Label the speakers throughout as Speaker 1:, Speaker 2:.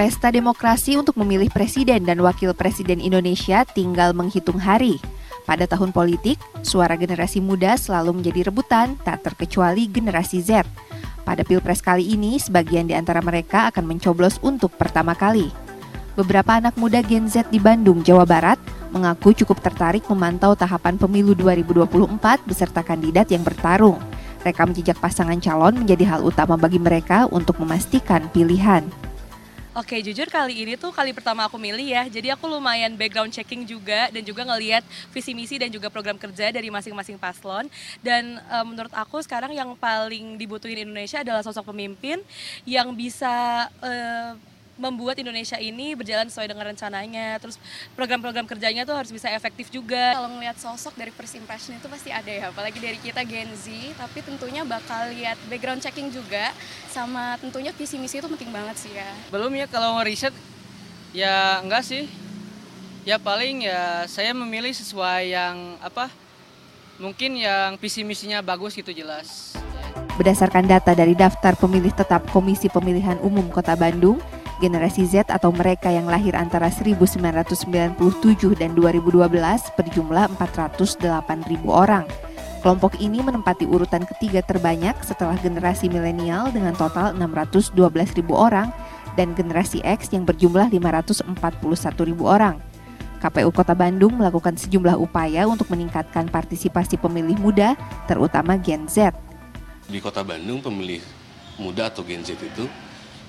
Speaker 1: Pesta demokrasi untuk memilih presiden dan wakil presiden Indonesia tinggal menghitung hari. Pada tahun politik, suara generasi muda selalu menjadi rebutan, tak terkecuali generasi Z. Pada pilpres kali ini, sebagian di antara mereka akan mencoblos untuk pertama kali. Beberapa anak muda Gen Z di Bandung, Jawa Barat, mengaku cukup tertarik memantau tahapan pemilu 2024 beserta kandidat yang bertarung. Rekam jejak pasangan calon menjadi hal utama bagi mereka untuk memastikan pilihan.
Speaker 2: Oke, jujur kali ini tuh kali pertama aku milih ya. Jadi aku lumayan background checking juga dan juga ngeliat visi misi dan juga program kerja dari masing-masing paslon. Dan e, menurut aku sekarang yang paling dibutuhin Indonesia adalah sosok pemimpin yang bisa e, membuat Indonesia ini berjalan sesuai dengan rencananya. Terus program-program kerjanya tuh harus bisa efektif juga.
Speaker 3: Kalau ngelihat sosok dari first impression itu pasti ada ya, apalagi dari kita Gen Z. Tapi tentunya bakal lihat background checking juga, sama tentunya visi misi itu penting banget sih ya.
Speaker 4: Belum ya kalau riset ya enggak sih. Ya paling ya saya memilih sesuai yang apa mungkin yang visi misinya bagus gitu jelas.
Speaker 1: Berdasarkan data dari daftar pemilih tetap Komisi Pemilihan Umum Kota Bandung, Generasi Z atau mereka yang lahir antara 1997 dan 2012 berjumlah 408 ribu orang. Kelompok ini menempati urutan ketiga terbanyak setelah generasi milenial dengan total 612 ribu orang dan generasi X yang berjumlah 541 ribu orang. KPU Kota Bandung melakukan sejumlah upaya untuk meningkatkan partisipasi pemilih muda, terutama Gen Z.
Speaker 5: Di Kota Bandung, pemilih muda atau Gen Z itu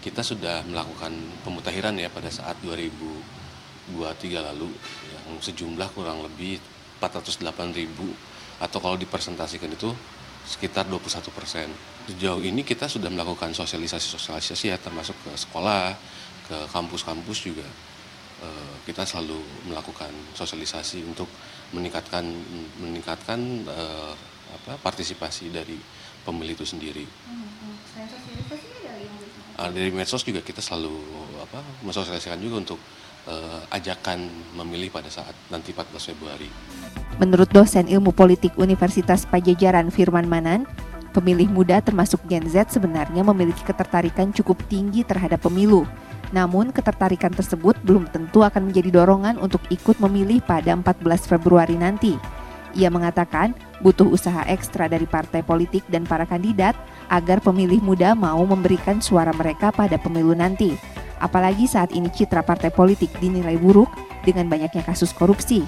Speaker 5: kita sudah melakukan pemutahiran ya pada saat 2023 lalu yang sejumlah kurang lebih 408 ribu atau kalau dipresentasikan itu sekitar 21 persen. Sejauh ini kita sudah melakukan sosialisasi-sosialisasi ya termasuk ke sekolah, ke kampus-kampus juga. Eh, kita selalu melakukan sosialisasi untuk meningkatkan meningkatkan uh, apa partisipasi dari pemilih itu sendiri. Hmm, hmm uh, dari medsos juga kita selalu apa mensosialisasikan juga untuk uh, ajakan memilih pada saat nanti 14 Februari.
Speaker 1: Menurut dosen ilmu politik Universitas Pajajaran Firman Manan, pemilih muda termasuk Gen Z sebenarnya memiliki ketertarikan cukup tinggi terhadap pemilu. Namun ketertarikan tersebut belum tentu akan menjadi dorongan untuk ikut memilih pada 14 Februari nanti. Ia mengatakan butuh usaha ekstra dari partai politik dan para kandidat agar pemilih muda mau memberikan suara mereka pada pemilu nanti. Apalagi saat ini citra partai politik dinilai buruk dengan banyaknya kasus korupsi.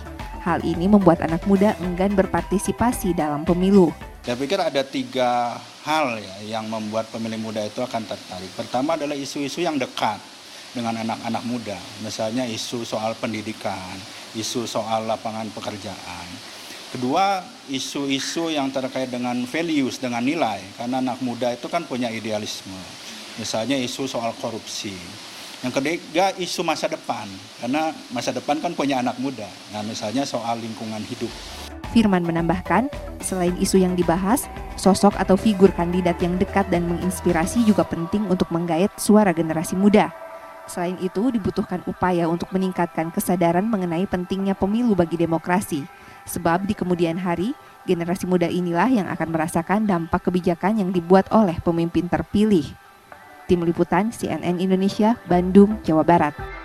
Speaker 1: Hal ini membuat anak muda enggan berpartisipasi dalam pemilu.
Speaker 6: Saya pikir ada tiga hal ya yang membuat pemilih muda itu akan tertarik. Pertama adalah isu-isu yang dekat dengan anak-anak muda, misalnya isu soal pendidikan, isu soal lapangan pekerjaan. Kedua, isu-isu yang terkait dengan values, dengan nilai. Karena anak muda itu kan punya idealisme. Misalnya isu soal korupsi. Yang ketiga, isu masa depan. Karena masa depan kan punya anak muda. Nah, misalnya soal lingkungan hidup.
Speaker 1: Firman menambahkan, selain isu yang dibahas, sosok atau figur kandidat yang dekat dan menginspirasi juga penting untuk menggait suara generasi muda. Selain itu, dibutuhkan upaya untuk meningkatkan kesadaran mengenai pentingnya pemilu bagi demokrasi Sebab di kemudian hari, generasi muda inilah yang akan merasakan dampak kebijakan yang dibuat oleh pemimpin terpilih. Tim Liputan CNN Indonesia, Bandung, Jawa Barat.